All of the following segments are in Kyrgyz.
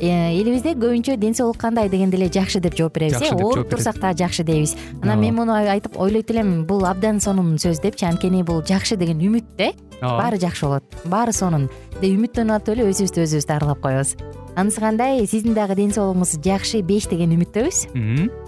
элибизде көбүнчө ден соолук кандай дегенде эле жакшы деп жооп беребиз э? ооруп турсак дагы жакшы дейбиз. Анан мен муну айтып ойлойт элем бул абдан сонун сөз депчи анткени бул жакшы деген үмүт да э ооба баары жакшы болот. Баары сонун. Деп үмүттөнүп атып эле өзүбүздү өзүбүз дарылап коебуз. Анысы кандай сиздин дагы ден соолугуңуз жакшы беш деген үмүттөбүз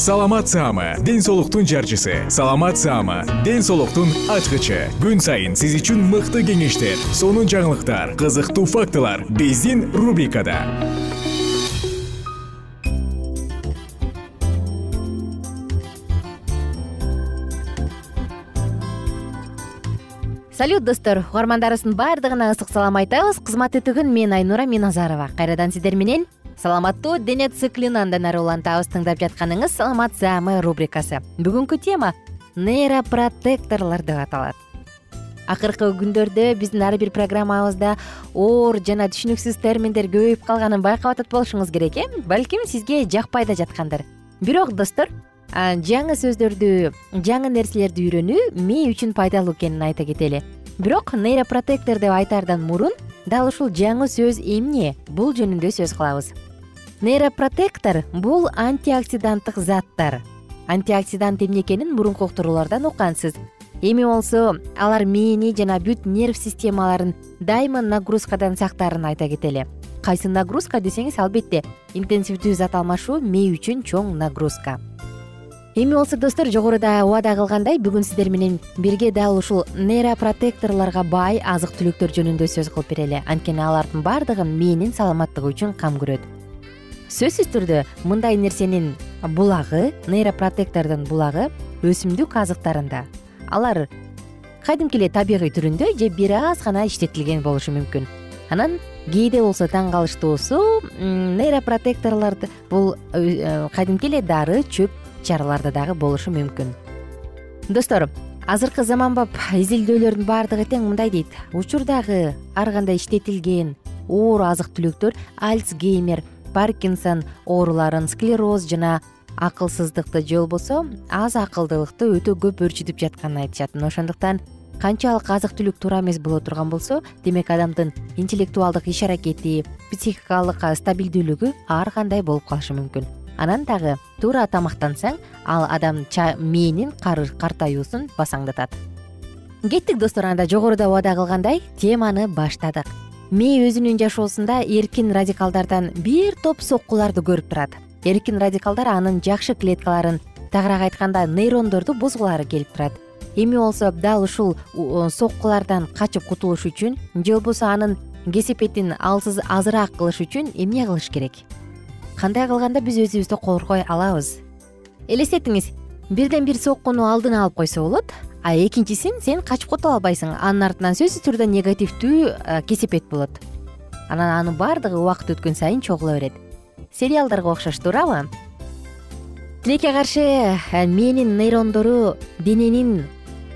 саламат саама ден соолуктун жарчысы. Саламат саама ден соолуктун ачкычы. Күн сайын сиз үчүн мыкты кеңештер сонун жаңылыктар кызыктуу фактылар биздин рубрикада. Салют достор. Угармандарыбыздын баардыгына ысык салам айтабыз. Кызматтуу түгүн мен айнура миназарова. Кайрадан сиздер менен саламаттуу дене циклин андан ары улантабыз тыңдап жатканыңыз саламат саамы рубрикасы. Бүгүнкү тема нейропротекторлор деп аталат. Акыркы күндөрдө биздин ар бир программабызда оор жана түшүнүксүз терминдер көбөйүп калганын байкап атат болушуңуз керек э? Балким сизге жакпай да жаткандыр. Бирок достор жаңы сөздөрдү жаңы нерселерди үйрөнүү мээ үчүн пайдалуу экенин айта кетели. Бирок нейропротектор деп айтаардан мурун дал ушул жаңы сөз эмне? Бул жөнүндө сөз кылабыз нейропротектор бул антиоксиданттык заттар. Антиоксидант эмне экенин мурунку уктуруулардан уккансыз. Эми болсо алар мээни жана бүт нерв системаларын дайыма нагрузкадан сактаарын айта кетели. Кайсы нагрузка десеңиз албетте интенсивдүү зат алмашуу мээ үчүн чоң нагрузка. Эми болсо достор жогоруда убада кылгандай бүгүн сиздер менен бирге дал ушул нейропротекторлорго бай азык түлүктөр жөнүндө сөз кылып берели. Анткени алардын баардыгы мээнин саламаттыгы үчүн кам көрөт сөзсүз түрдө мындай нерсенин булагы нейропротектордун булагы өсүмдүк азыктарында алар кадимки эле табигый түрүндө же бир аз гана иштетилген болушу мүмкүн. Анан кээде болсо таң калыштуусу нейропротекторлор бул э, кадимки эле дары чөп чараларда дагы болушу мүмкүн. Достор азыркы заманбап изилдөөлөрдүн баардыгы тең мындай дейт. Учурдагы ар кандай иштетилген оор азык түлүктөр альцгеймер паркинсон ооруларын склероз жана акылсыздыкты же болбосо аз акылдуулукты өтө көп өөрчүтүп жатканын айтышат. Мына ошондуктан канчалык азык түлүк туура эмес боло турган болсо демек адамдын интеллектуалдык иш аракети психикалык стабилдүүлүгү ар кандай болуп калышы мүмкүн. Анан дагы туура тамактансаң ал адам мээнин картаюусун басаңдатат. Кеттик достор анда жогоруда убада кылгандай теманы баштадык мээ өзүнүн жашоосунда эркин радикалдардан бир топ соккуларды көрүп турат. Эркин радикалдар анын жакшы клеткаларын тагыраак айтканда нейрондорду бузгулары келип турат. Эми болсо дал ушул соккулардан качып кутулуш үчүн же болбосо анын кесепетин алсыз азыраак кылыш үчүн эмне кылыш керек. Кандай кылганда биз өзүбүздү коргой алабыз? Элестетиңиз бирден бир соккуну алдын алып койсо болот а экинчисин сен качып кутула албайсың. Анын артынан сөзсүз түрдө негативдүү кесепет болот. Анан анын баардыгы убакыт өткөн сайын чогула берет. Сериалдарга окшош туурабы? Тилекке каршы мээнин нейрондору дененин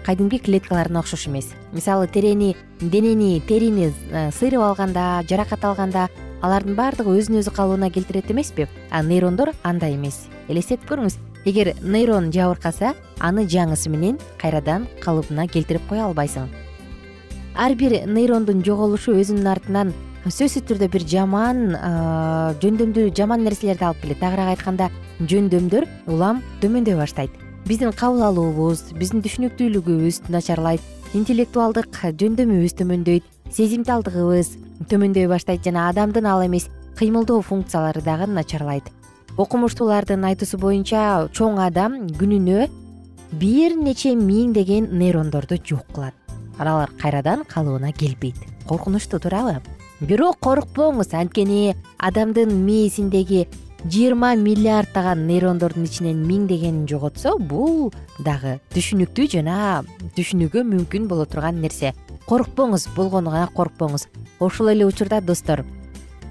кадимки клеткаларына окшош эмес. Мисалы терени денени терини сыйрып алганда жаракат алганда алардын баардыгы өзүн өзү калыбына келтирет эмеспи? А нейрондор андай эмес. Элестетип көрүңүз эгер нейрон жабыркаса аны жаңысы менен кайрадан калыбына келтирип кое албайсың. Ар бир нейрондун жоголушу өзүнүн артынан сөзсүз түрдө бир жаман жөндөмдүү жаман нерселерди алып келет. Тагыраак айтканда жөндөмдөр улам төмөндөй баштайт. Биздин кабыл алуубуз биздин түшүнүктүүлүгүбүз начарлайт. Интеллектуалдык жөндөмүбүз төмөндөйт. Сезимталдыгыбыз төмөндөй баштайт. Жана адамдын ал эмес кыймылдоо функциялары дагы начарлайт окумуштуулардын айтуусу боюнча чоң адам күнүнө бир нече миңдеген нейрондорду жок кылат. Алар кайрадан калыбына келбейт. Коркунучтуу туурабы бирок коркпоңуз. Анткени адамдын мээсиндеги жыйырма миллиарддаган нейрондордун ичинен миңдегенин жоготсо бул дагы түшүнүктүү жана түшүнүүгө мүмкүн боло турган нерсе. Коркпоңуз. Болгону гана коркпоңуз. Ошол эле учурда достор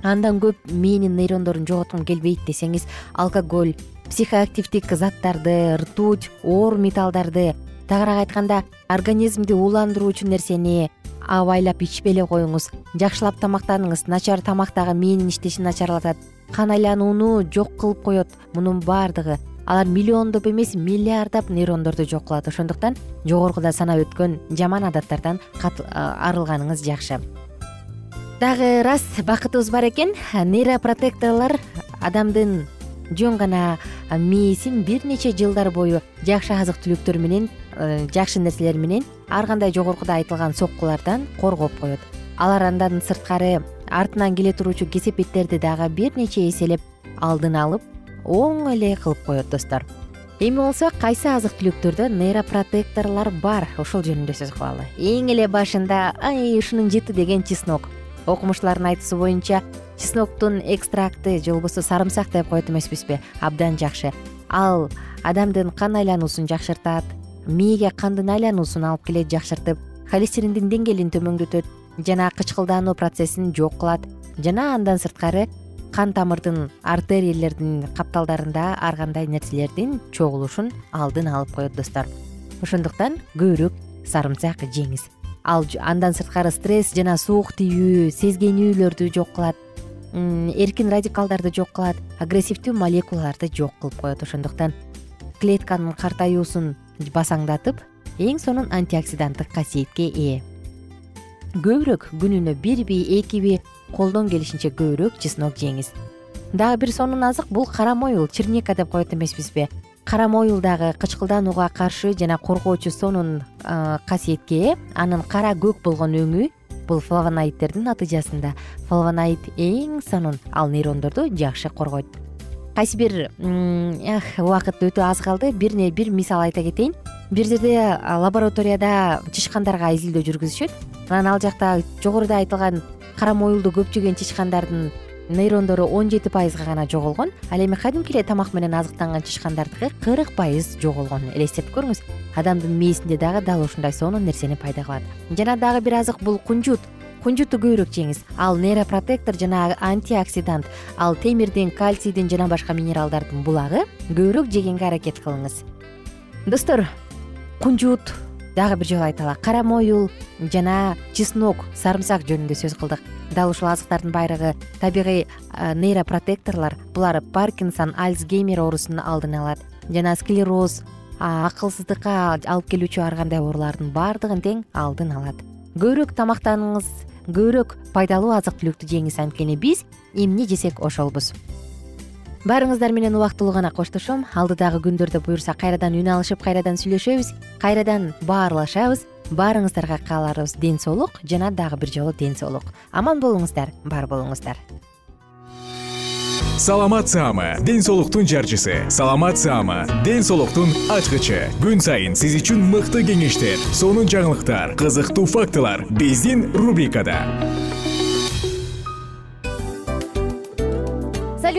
андан көп мээнин нейрондорун жоготкум келбейт десеңиз алкоголь психоактивдик заттарды ртуть оор металлдарды тагыраак айтканда организмди ууландыруучу нерсени абайлап ичпей эле коюңуз жакшылап тамактаныңыз начар тамак дагы мээнин иштешин начарлатат кан айланууну жок кылып коет мунун баардыгы. Алар миллиондоп эмес миллиарддап нейрондорду жок кылат. Ошондуктан жогоркуда санап өткөн жаман адаттардан арылганыңыз жакшы дагы рас бакытыбыз бар экен. Нейропротекторлор адамдын жөн гана мээсин бир нече жылдар бою жакшы азык түлүктөр менен э, жакшы нерселер менен ар кандай жогоркуда айтылган соккулардан коргоп коет. Алар андан сырткары артынан келе туруучу кесепеттерди дагы бир нече эселеп алдын алып оң эле кылып коет достор. Эми болсо кайсы азык түлүктөрдө нейропротекторлор бар? Ошол жөнүндө сөз кылалы. Эң эле башында ай ушунун жыты деген чеснок окумуштуулардын айтуусу боюнча чесноктун экстракты же болбосо сарымсак деп коет эмеспизби абдан жакшы. Ал адамдын кан айлануусун жакшыртат мээге кандын айлануусун алып келет жакшыртып холестериндин деңгээлин төмөндөтөт жана кычкылдаануу процессин жок кылат жана андан сырткары кан тамырдын артериялердин капталдарында ар кандай нерселердин чогулушун алдын алып коет достор. Ошондуктан көбүрөөк сарымсак жеңиз ал андан сырткары стресс жана суук тийүү сезгенүүлөрдү жок кылат. Эркин радикалдарды жок кылат агрессивдүү молекулаларды жок кылып коет. Ошондуктан клетканын картаюусун басаңдатып эң сонун антиоксиданттык касиетке ээ. Көбүрөөк күнүнө бирби экиби колдон келишинче көбүрөөк чеснок жеңиз. Дагы бир сонун азык бул кара моюл черника деп коет эмеспизби кара моюл дагы кычкылдаанууга каршы жана коргоочу сонун касиетке ээ анын кара көк болгон өңү бул флавоноидтердин натыйжасында. Флавоноид эң сонун ал нейрондорду жакшы коргойт. Кайсы бир убакыт өтө аз калды. Бир бир мисал айта кетейин. Бир жерде лабораторияда чычкандарга изилдөө жүргүзүшөт. Анан ал жакта жогоруда айтылган кара моюлду көп жеген чычкандардын нейрондору он жети пайызга гана жоголгон ал эми кадимки эле тамак менен азыктанган чычкандардыкы кырк пайыз жоголгон. Элестетип көрүңүз адамдын мээсинде дагы дал ушундай сонун нерсени пайда кылат. Жана дагы бир азык бул кунжут. Кунжутту көбүрөөк жеңиз. Ал нейропротектор жана антиоксидант ал темирдин кальцийдин жана башка минералдардын булагы көбүрөөк жегенге аракет кылыңыз. Достор кунжут дагы бир жолу айталы кара моюл жана чеснок сарымсак жөнүндө сөз кылдык. Дал ушул азыктардын баардыгы табигый нейропротекторлор. Булар паркинсон альцгеймер оорусун алдын алат. Жана склероз акылсыздыкка алып келүүчү ар кандай оорулардын баардыгын тең алдын алат. Көбүрөөк тамактаныңыз көбүрөөк пайдалуу азык түлүктү жеңиз анткени биз эмне жесек ошолбуз баарыңыздар менен убактылуу гана коштошом. Алдыдагы күндөрдө буюрса кайрадан үн алышып кайрадан сүйлөшөбүз кайрадан баарлашабыз. Баарыңыздарга кааларыбыз ден соолук жана дагы бир жолу ден соолук аман болуңуздар бар болуңуздар. Саламат саама ден соолуктун жарчысы. Саламат саама ден соолуктун ачкычы. Күн сайын сиз үчүн мыкты кеңештер сонун жаңылыктар кызыктуу фактылар. Биздин рубрикада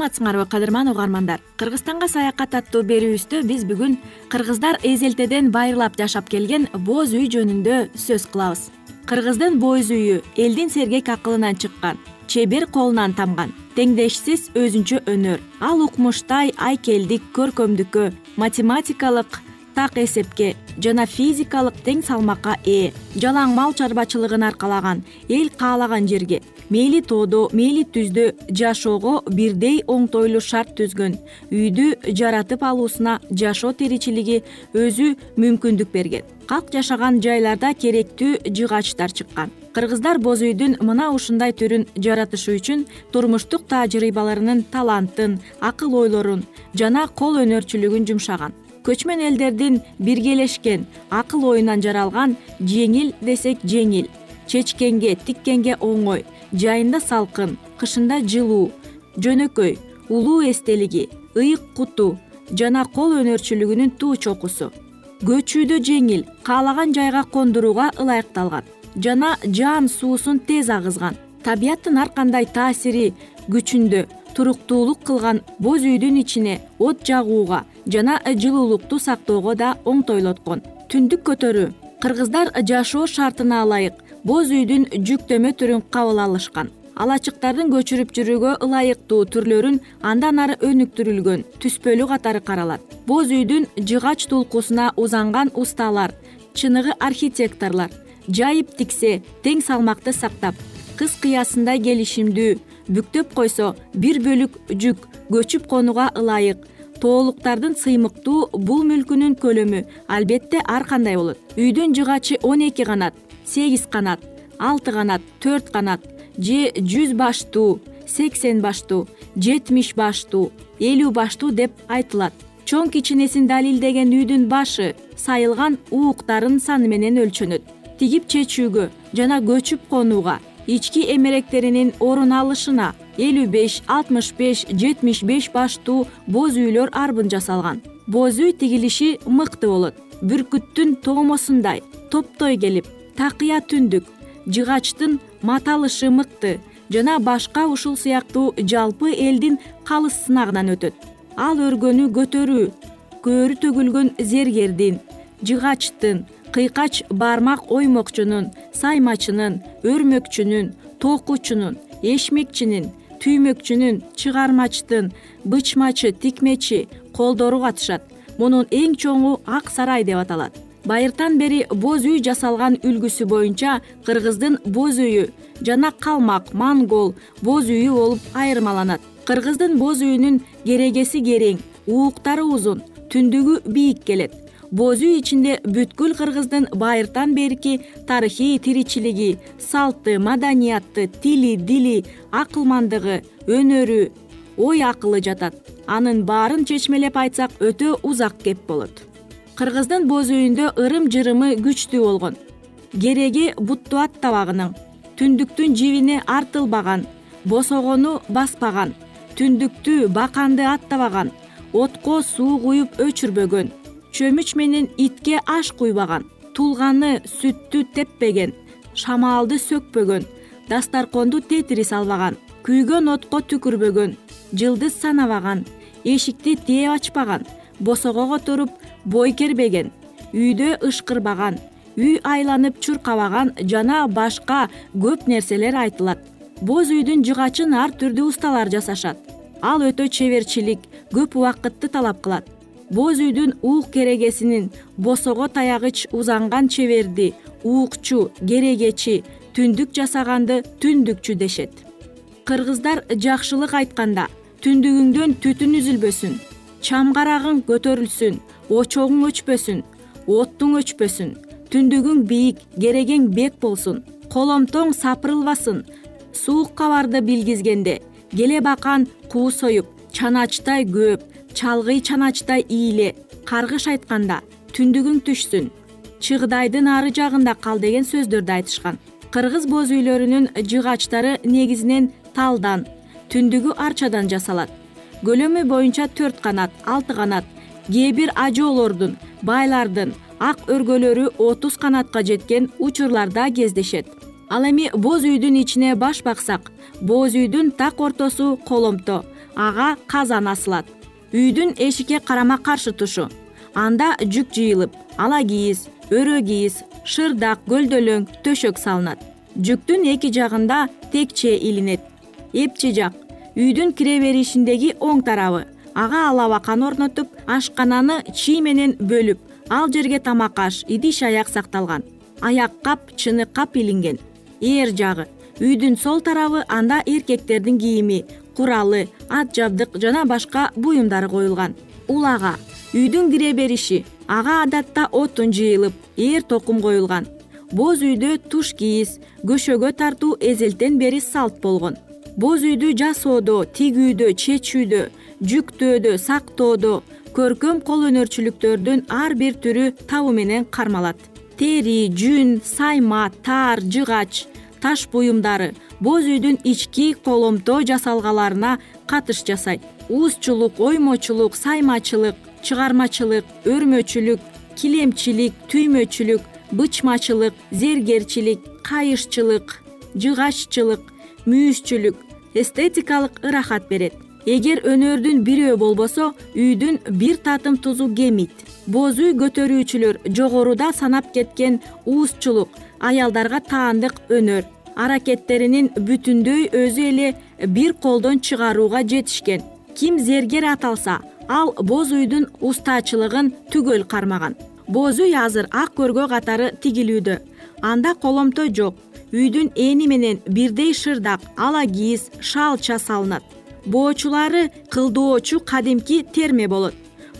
саламатсыңарбы кадырман угармандар кыргызстанга саякат аттуу берүүбүздө биз бүгүн кыргыздар эзелтеден байырлап жашап келген боз үй жөнүндө сөз кылабыз. Кыргыздын боз үйү элдин сергек акылынан чыккан чебер колунан тамган теңдешсиз өзүнчө өнөр ал укмуштай айкелдик көркөмдүккө математикалык так эсепке жана физикалык тең салмакка ээ жалаң мал чарбачылыгын аркалаган эл каалаган жерге мейли тоодо мейли түздө жашоого бирдей оңтойлуу шарт түзгөн үйдү жаратып алуусуна жашоо тиричилиги өзү мүмкүндүк берген. Калк жашаган жайларда керектүү жыгачтар чыккан. Кыргыздар боз үйдүн мына ушундай түрүн жаратышы үчүн турмуштук таажрыйбаларынын талантын акыл ойлорун жана кол өнөрчүлүгүн жумшаган көчмөн элдердин биргелешкен акыл оюнан жаралган жеңил десек жеңил чечкенге тиккенге оңой жайында салкын кышында жылуу жөнөкөй улуу эстелиги ыйык куту жана кол өнөрчүлүгүнүн туу чокусу. Көчүүдө жеңил каалаган жайга кондурууга ылайыкталган жана жаан суусун тез агызган. Табияттын ар кандай таасири күчүндө туруктуулук кылган боз үйдүн ичине от жагууга жана жылуулукту сактоого да оңтойлоткон түндүк көтөрүү кыргыздар жашоо шартына ылайык боз үйдүн жүктөмө түрүн кабыл алышкан. Алачыктардын көчүрүп жүрүүгө ылайыктуу түрлөрүн андан ары өнүктүрүлгөн түспөлү катары каралат. Боз үйдүн жыгач тулкусуна узанган усталар чыныгы архитекторлор жайып тиксе тең салмакты сактап кыз кыясындай келишимдүү бүктөп койсо бир бөлүк жүк көчүп конууга ылайык. Тоолуктардын сыймыктуу бул мүлкүнүн көлөмү албетте ар кандай болот. Үйдүн жыгачы он эки канат сегиз канат алты канат төрт канат же жүз баштуу сексен баштуу жетимиш баштуу элүү баштуу деп айтылат. Чоң кичинесин далилдеген үйдүн башы сайылган ууктарын саны менен өлчөнөт. Тигип чечүүгө жана көчүп конууга ички эмеректеринин орун алышына элүү беш алтымыш беш жетимиш беш баштуу боз үйлөр арбын жасалган. Боз үй тигилиши мыкты болот. Бүркүттүн тоомосундай топтой келип такыя түндүк жыгачтын маталышы мыкты жана башка ушул сыяктуу жалпы элдин калыс сынагынан өтөт. Ал өргөнү көтөрүү көөрү төгүлгөн зергердин жыгачтын кыйкач бармак оймокчунун саймачынын өрмөкчүнүн токуучунун эшмекчинин түймөкчүнүн чыгармачтын бычмачы тикмечи колдору катышат мунун эң чоңу ак сарай деп аталат. Байыртан бери боз үй жасалган үлгүсү боюнча кыргыздын боз үйү жана калмак монгол боз үйү болуп айырмаланат. Кыргыздын боз үйүнүн керегеси керең ууктары узун түндүгү бийик келет боз үй ичинде бүткүл кыргыздын байыртан берки тарыхый тиричилиги салты маданияты тили дили акылмандыгы өнөрү ой акылы жатат. Анын баарын чечмелеп айтсак өтө узак кеп болот. Кыргыздын боз үйүндө ырым жырымы күчтүү болгон. Кереги бутту аттабагының түндүктүн жибине артылбаган босогону баспаган түндүктү баканды аттабаган отко суу куюп өчүрбөгөн чөмүч менен итке аш куйбаган тулганы сүттү теппеген шамалды сөкпөгөн дасторконду тетири салбаган күйгөн отко түкүрбөгөн жылдыз санабаган эшикти тээп ачпаган босого которуп бой кербеген үйдө ышкырбаган үй айланып чуркабаган жана башка көп нерселер айтылат. Боз үйдүн жыгачын ар түрдүү усталар жасашат. Ал өтө чеберчилик көп убакытты талап кылат боз үйдүн уук керегесинин босого таягыч узанган чеберди уукчу керегечи түндүк жасаганды түндүкчү дешет. Кыргыздар жакшылык айтканда түндүгүңдөн түтүн үзүлбөсүн чамгарагың көтөрүлсүн очогуң өчпөсүн оттуң өчпөсүн түндүгүң бийик керегең бек болсун коломтоң сапырылбасын суук кабарды билгизгенде келе бакан куу союп чаначтай көп чалгый чаначтай ийле каргыш айтканда түндүгүң түшсүн. Чыгдайдын ары жагында кал деген сөздөрдү айтышкан. Кыргыз боз үйлөрүнүн жыгачтары негизинен талдан түндүгү арчадан жасалат. Көлөмү боюнча төрт канат алты канат кээ бир ажоолордун байлардын ак өргөлөрү отуз канатка жеткен учурлар да кездешет. Ал эми боз үйдүн ичине баш баксак боз үйдүн так ортосу коломто ага казан асылат үйдүн эшикке карама каршы тушу. Анда жүк жыйылып ала кийиз өрө кийиз шырдак көлдөлөң төшөк салынат. Жүктүн эки жагында текче илинет. Эпчи жак. Үйдүн кире беришиндеги оң тарабы. Ага алабакан орнотуп ашкананы чий менен бөлүп ал жерге тамак аш идиш аяк сакталган. Аяк кап чыны кап илинген. Эр жагы. Үйдүн сол тарабы анда эркектердин кийими куралы ат жабдык жана башка буюмдары коюлган. Улага үйдүн кире бериши ага адатта отун жыйылып ээр токум коюлган. Боз үйдө туш кийиз көшөгө тартуу эзелтен бери салт болгон. Боз үйдү жасоодо тигүүдө чечүүдө жүктөөдө сактоодо көркөм кол өнөрчүлүктөрдүн ар бир түрү табы менен кармалат. Тери жүн сайма таар жыгач таш буюмдары. Боз үйдүн ички коломто жасалгаларына катыш жасайт уузчулук оймочулук саймачылык чыгармачылык өрмөчүлүк килемчилик түймөчүлүк бычмачылык зергерчилик кайышчылык жыгаччылык мүйүзчүлүк эстетикалык ырахат берет. Эгер өнөрдүн бирөө болбосо үйдүн бир татым тузу кемийт боз үй көтөрүүчүлөр жогоруда санап кеткен уузчулук аялдарга таандык өнөр. Аракеттеринин бүтүндөй өзү эле бир колдон чыгарууга жетишкен. Ким зергер аталса ал боз үйдүн устачылыгын түгөл кармаган. Боз үй азыр ак көргө катары тигилүүдө. Анда коломто жок. Үйдүн эни менен бирдей шырдак ала кийиз шалча салынат. Боочулары кылдоочу кадимки терме болот.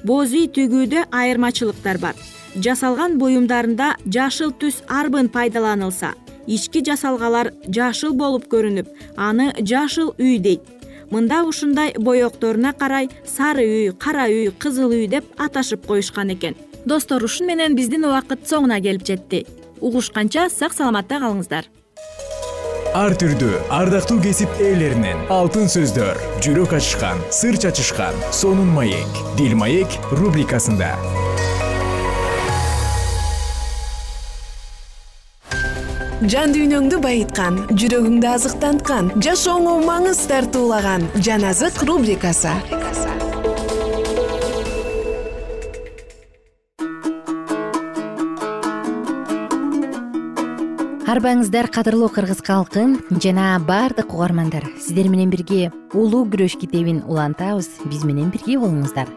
Боз үй тигүүдө айырмачылыктар бар жасалган буюмдарында жашыл түс арбын пайдаланылса ички жасалгалар жашыл болуп көрүнүп аны жашыл үй дейт. Мында ушундай боекторуна карай сары үй кара үй кызыл үй деп аташып коюшкан экен. Достор ушуну менен биздин убакыт соңуна келип жетти. Угушканча сак саламатта калыңыздар. Ар түрдүү ардактуу кесип ээлеринен алтын сөздөр жүрөк ачышкан сыр чачышкан сонун маек. Дил маек рубрикасында жан дүйнөңдү байыткан жүрөгүңдү азыктанткан жашооңо маңыз тартуулаган жан азык рубрикасы. Арбаңыздар кадырлуу кыргыз калкы жана баардык угармандар сиздер менен бирге улуу күрөш китебин улантабыз. Биз менен бирге болуңуздар.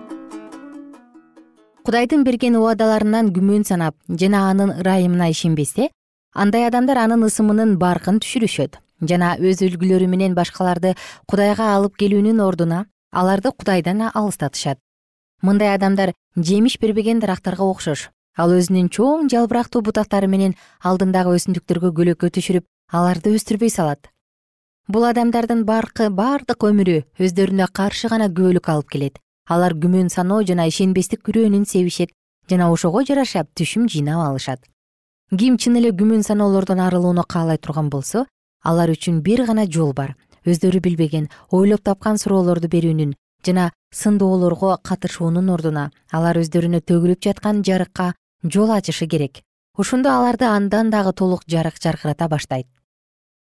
Кудайдын берген убадаларынан күмөн санап жана анын ырайымына ишенбесе андай адамдар анын ысымынын баркын түшүрүшөт жана өз үлгүлөрү менен башкаларды кудайга алып келүүнүн ордуна аларды кудайдан алыстатышат. Мындай адамдар жемиш бербеген дарактарга окшош ал өзүнүн чоң жалбырактуу бутактары менен алдындагы өсүмдүктөргө көлөкө түшүрүп аларды өстүрбөй салат. Бул адамдардын баркы баардык өмүрү өздөрүнө каршы гана күбөлүк алып келет. Алар күмөн саноо жана ишенбестик күрөөнүн себишет жана ошого жараша түшүм жыйнап алышат ким чын эле күмөн саноолордон арылууну каалай турган болсо алар үчүн бир гана жол бар. Өздөрү билбеген ойлоп тапкан суроолорду берүүнүн жана сындоолорго катышуунун ордуна алар өздөрүнө төгүлүп жаткан жарыкка жол ачышы керек. Ошондо аларды андан дагы толук жарык жаркырата баштайт.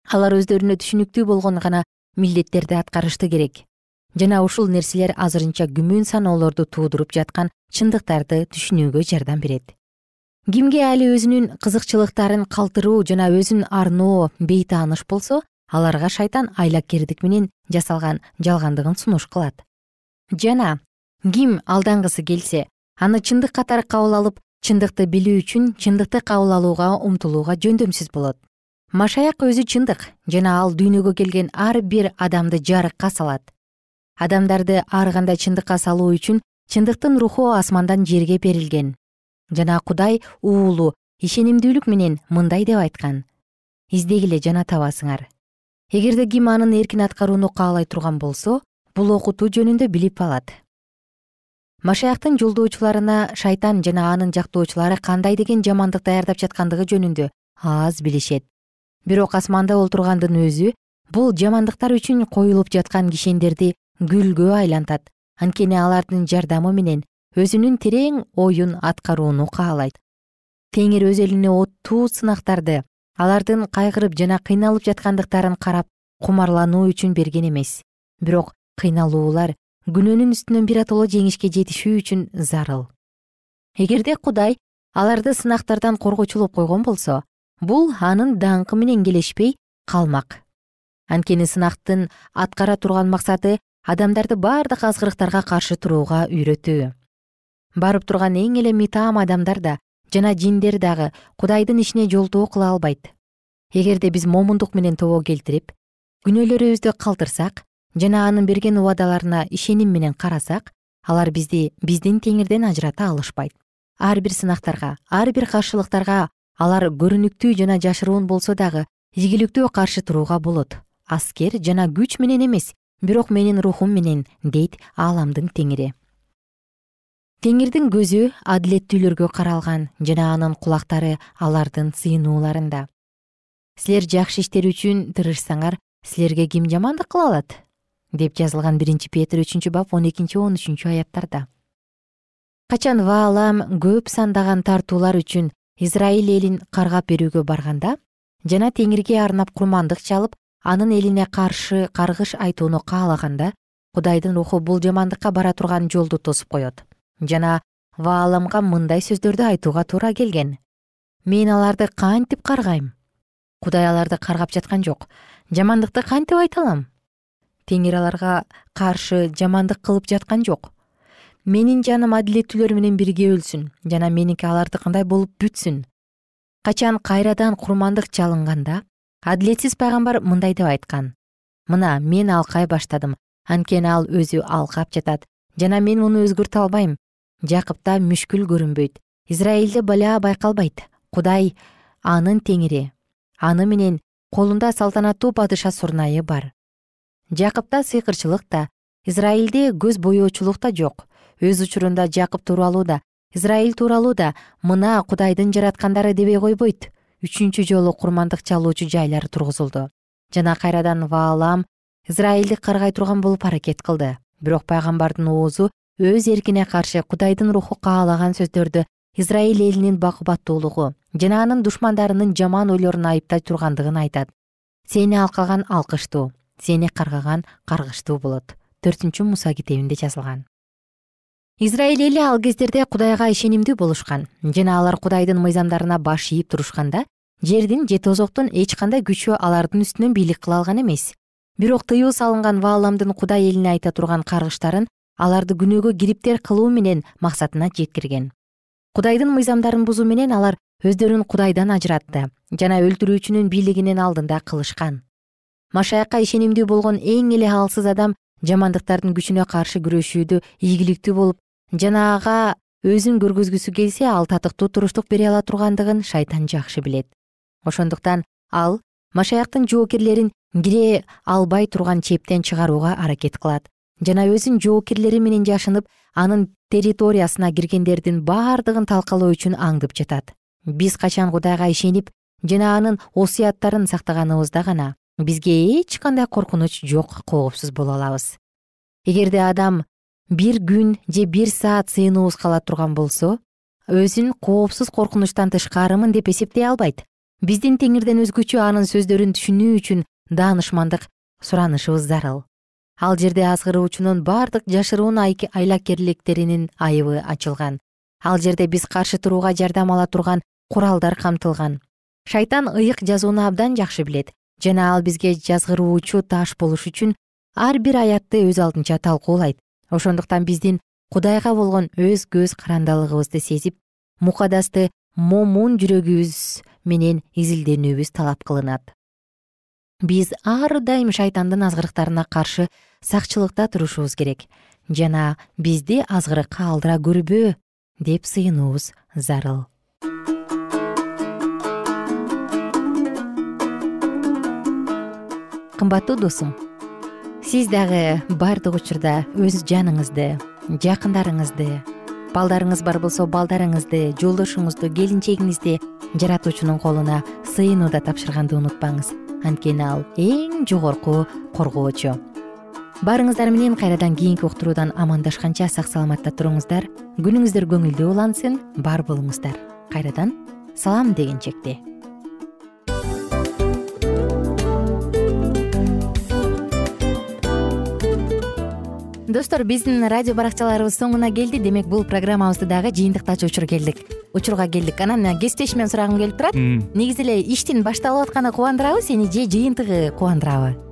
Алар өздөрүнө түшүнүктүү болгон гана милдеттерди аткарышты керек. Жана ушул нерселер азырынча күмөн саноолорду туудуруп жаткан чындыктарды түшүнүүгө жардам берет кимге али өзүнүн кызыкчылыктарын калтыруу жана өзүн арноо бейтааныш болсо аларга шайтан айлакердик менен жасалган жалгандыгын сунуш кылат. Жана ким алдангысы келсе аны чындык катары кабыл алып чындыкты билүү үчүн чындыкты кабыл алууга умтулууга жөндөмсүз болот. Машаяк өзү чындык жана ал дүйнөгө келген ар бир адамды жарыкка салат. Адамдарды ар кандай чындыкка салуу үчүн чындыктын руху асмандан жерге берилген жана кудай уулу ишенимдүүлүк менен мындай деп айткан. Издегиле жана табасыңар. Эгерде ким анын эркин аткарууну каалай турган болсо бул окутуу жөнүндө билип алат машаяктын жолдоочуларына шайтан жана анын жактоочулары кандай деген жамандык даярдап жаткандыгы жөнүндө аз билишет. Бирок асманда олтургандын өзү бул жамандыктар үчүн коюлуп жаткан кишендерди гүлгө айлантат. Анткени алардын жардамы менен өзүнүн терең оюн аткарууну каалайт. Теңир өз элине оттуу сынактарды алардын кайгырып жана кыйналып жаткандыктарын карап кумарлануу үчүн берген эмес. Бирок кыйналуулар күнөөнүн үстүнөн биротоло жеңишке жетишүү үчүн зарыл. Эгерде кудай аларды сынактардан коргочулоп койгон болсо бул анын даңкы менен келешпей калмак. Анткени сынактын аткара турган максаты адамдарды баардык азгырыктарга каршы турууга үйрөтүү барып турган эң эле митаам адамдар да жана жиндер дагы кудайдын ишине жолтоо кыла албайт. Эгерде биз момундук менен тобо келтирип күнөөлөрүбүздү калтырсак жана анын берген убадаларына ишеним менен карасак алар бизди биздин теңирден ажырата алышпайт. Ар бир сынактарга ар бир каршылыктарга алар көрүнүктүү жана жашыруун болсо дагы ийгиликтүү каршы турууга болот. Аскер жана күч менен эмес бирок менин рухум менен дейт ааламдын теңири теңирдин көзү адилеттүүлөргө каралган жана анын кулактары алардын сыйынууларында. Силер жакшы иштер үчүн тырышсаңар силерге ким жамандык кыла алат? Деп жазылган биринчи петр үчүнчү бап он экинчи он үчүнчү аяттарда. Качан ваалам көп сандаган тартуулар үчүн израиль элин каргап берүүгө барганда жана теңирге арнап курмандык чалып анын элине каршы каргыш айтууну каалаганда кудайдын руху бул жамандыкка бара турган жолду тосуп коет жана вааламга мындай сөздөрдү айтууга туура келген. Мен аларды кантип каргайм? Кудай аларды каргап жаткан жок. Жамандыкты кантип айта алам? Теңир аларга каршы жамандык кылып жаткан жок. Менин жаным адилеттүүлөр менен бирге өлсүн жана меники алардыкындай болуп бүтсүн? Качан кайрадан курмандык чалынганда адилетсиз пайгамбар мындай деп айткан? Мына мен алкай баштадым. Анткени ал өзү алкап жатат жана мен муну өзгөртө албайм жакыпта мүшкүл көрүнбөйт. Израилде бала байкалбайт. Кудай анын теңири. Аны менен колунда салтанаттуу падыша сурнайы бар. Жакыпта сыйкырчылык да израилде көз боечулук да жок. Өз учурунда жакып тууралуу да израиль тууралуу да мына кудайдын жараткандары дебей койбойт. Үчүнчү жолу курмандык чалуучу жайлар тургузулду. Жана кайрадан ваалам израилди каргай турган болуп аракет кылды. Бирок пайгамбардын оозу өз эркине каршы кудайдын руху каалаган сөздөрдү израиль элинин бакубаттуулугу жана анын душмандарынын жаман ойлорун айыптай тургандыгын айтат. Сени алкаган алкыштуу сени каргаган каргыштуу болот. Төртүнчү муса китебинде жазылган. Израиль эли ал кездерде кудайга ишенимдүү болушкан жана алар кудайдын мыйзамдарына баш ийип турушканда жердин же тозоктун эч кандай күчү алардын үстүнөн бийлик кыла алган эмес. Бирок тыюу салынган вааламдын кудай элине айта турган каргыштарын аларды күнөөгө кириптер кылуу менен максатына жеткирген. Кудайдын мыйзамдарын бузуу менен алар өздөрүн кудайдан ажыратты жана өлтүрүүчүнүн бийлигинин алдында кылышкан. Машаякка ишенимдүү болгон эң эле алсыз адам жамандыктардын күчүнө каршы күрөшүүдө ийгиликтүү болуп жана ага өзүн көргөзгүсү келсе ал татыктуу туруштук бере ала тургандыгын шайтан жакшы билет. Ошондуктан ал машаяктын жоокерлерин кире албай турган чептен чыгарууга аракет кылат жана өзүнүн жоокерлери менен жашынып анын территориясына киргендердин баардыгын талкалоо үчүн аңдып жатат. Биз качан кудайга ишенип жана анын осуяттарын сактаганыбызда гана бизге эч кандай коркунуч жок коопсуз боло алабыз. Эгерде адам бир күн же бир саат сыйынуубуз кала турган болсо өзүн коопсуз коркунучтан тышкарымын деп эсептей албайт. Биздин теңирден өзгөчө анын сөздөрүн түшүнүү үчүн даанышмандык суранышыбыз зарыл ал жерде азгыруучунун бардык жашыруун айлакерликтеринин айыбы ачылган. Ал жерде биз каршы турууга жардам ала турган куралдар камтылган. Шайтан ыйык жазууну абдан жакшы билет жана ал бизге жазгыруучу таш болуш үчүн ар бир аятты өз алдынча талкуулайт. Ошондуктан биздин кудайга болгон өз көз карандалыгыбызды сезип мукадасты момун жүрөгүбүз менен изилденүүбүз талап кылынат биз ар дайым шайтандын азгырыктарына каршы сакчылыкта турушубуз керек. Жана бизди азгырыкка алдыра көрбө деп сыйынуубуз зарыл. Кымбаттуу досум сиз дагы баардык учурда өз жаныңызды жакындарыңызды балдарыңыз бар болсо балдарыңызды жолдошуңузду келинчегиңизди жаратуучунун колуна сыйынууда тапшырганды унутпаңыз анткени ал эң жогорку коргоочу. Баарыңыздар менен кайрадан кийинки уктуруудан амандашканча сак саламатта туруңуздар. Күнүңүздөр көңүлдүү улансын бар болуңуздар. Кайрадан салам дегенчекте достор биздин радио баракчаларыбыз соңуна келди. Демек бул программабызды дагы жыйынтыктачу учур келдик. Учурга келдик. Анан кесиптешимден сурагым келип турат. Негизи эле иштин башталып атканы кубандырабы сени же жыйынтыгы кубандырабы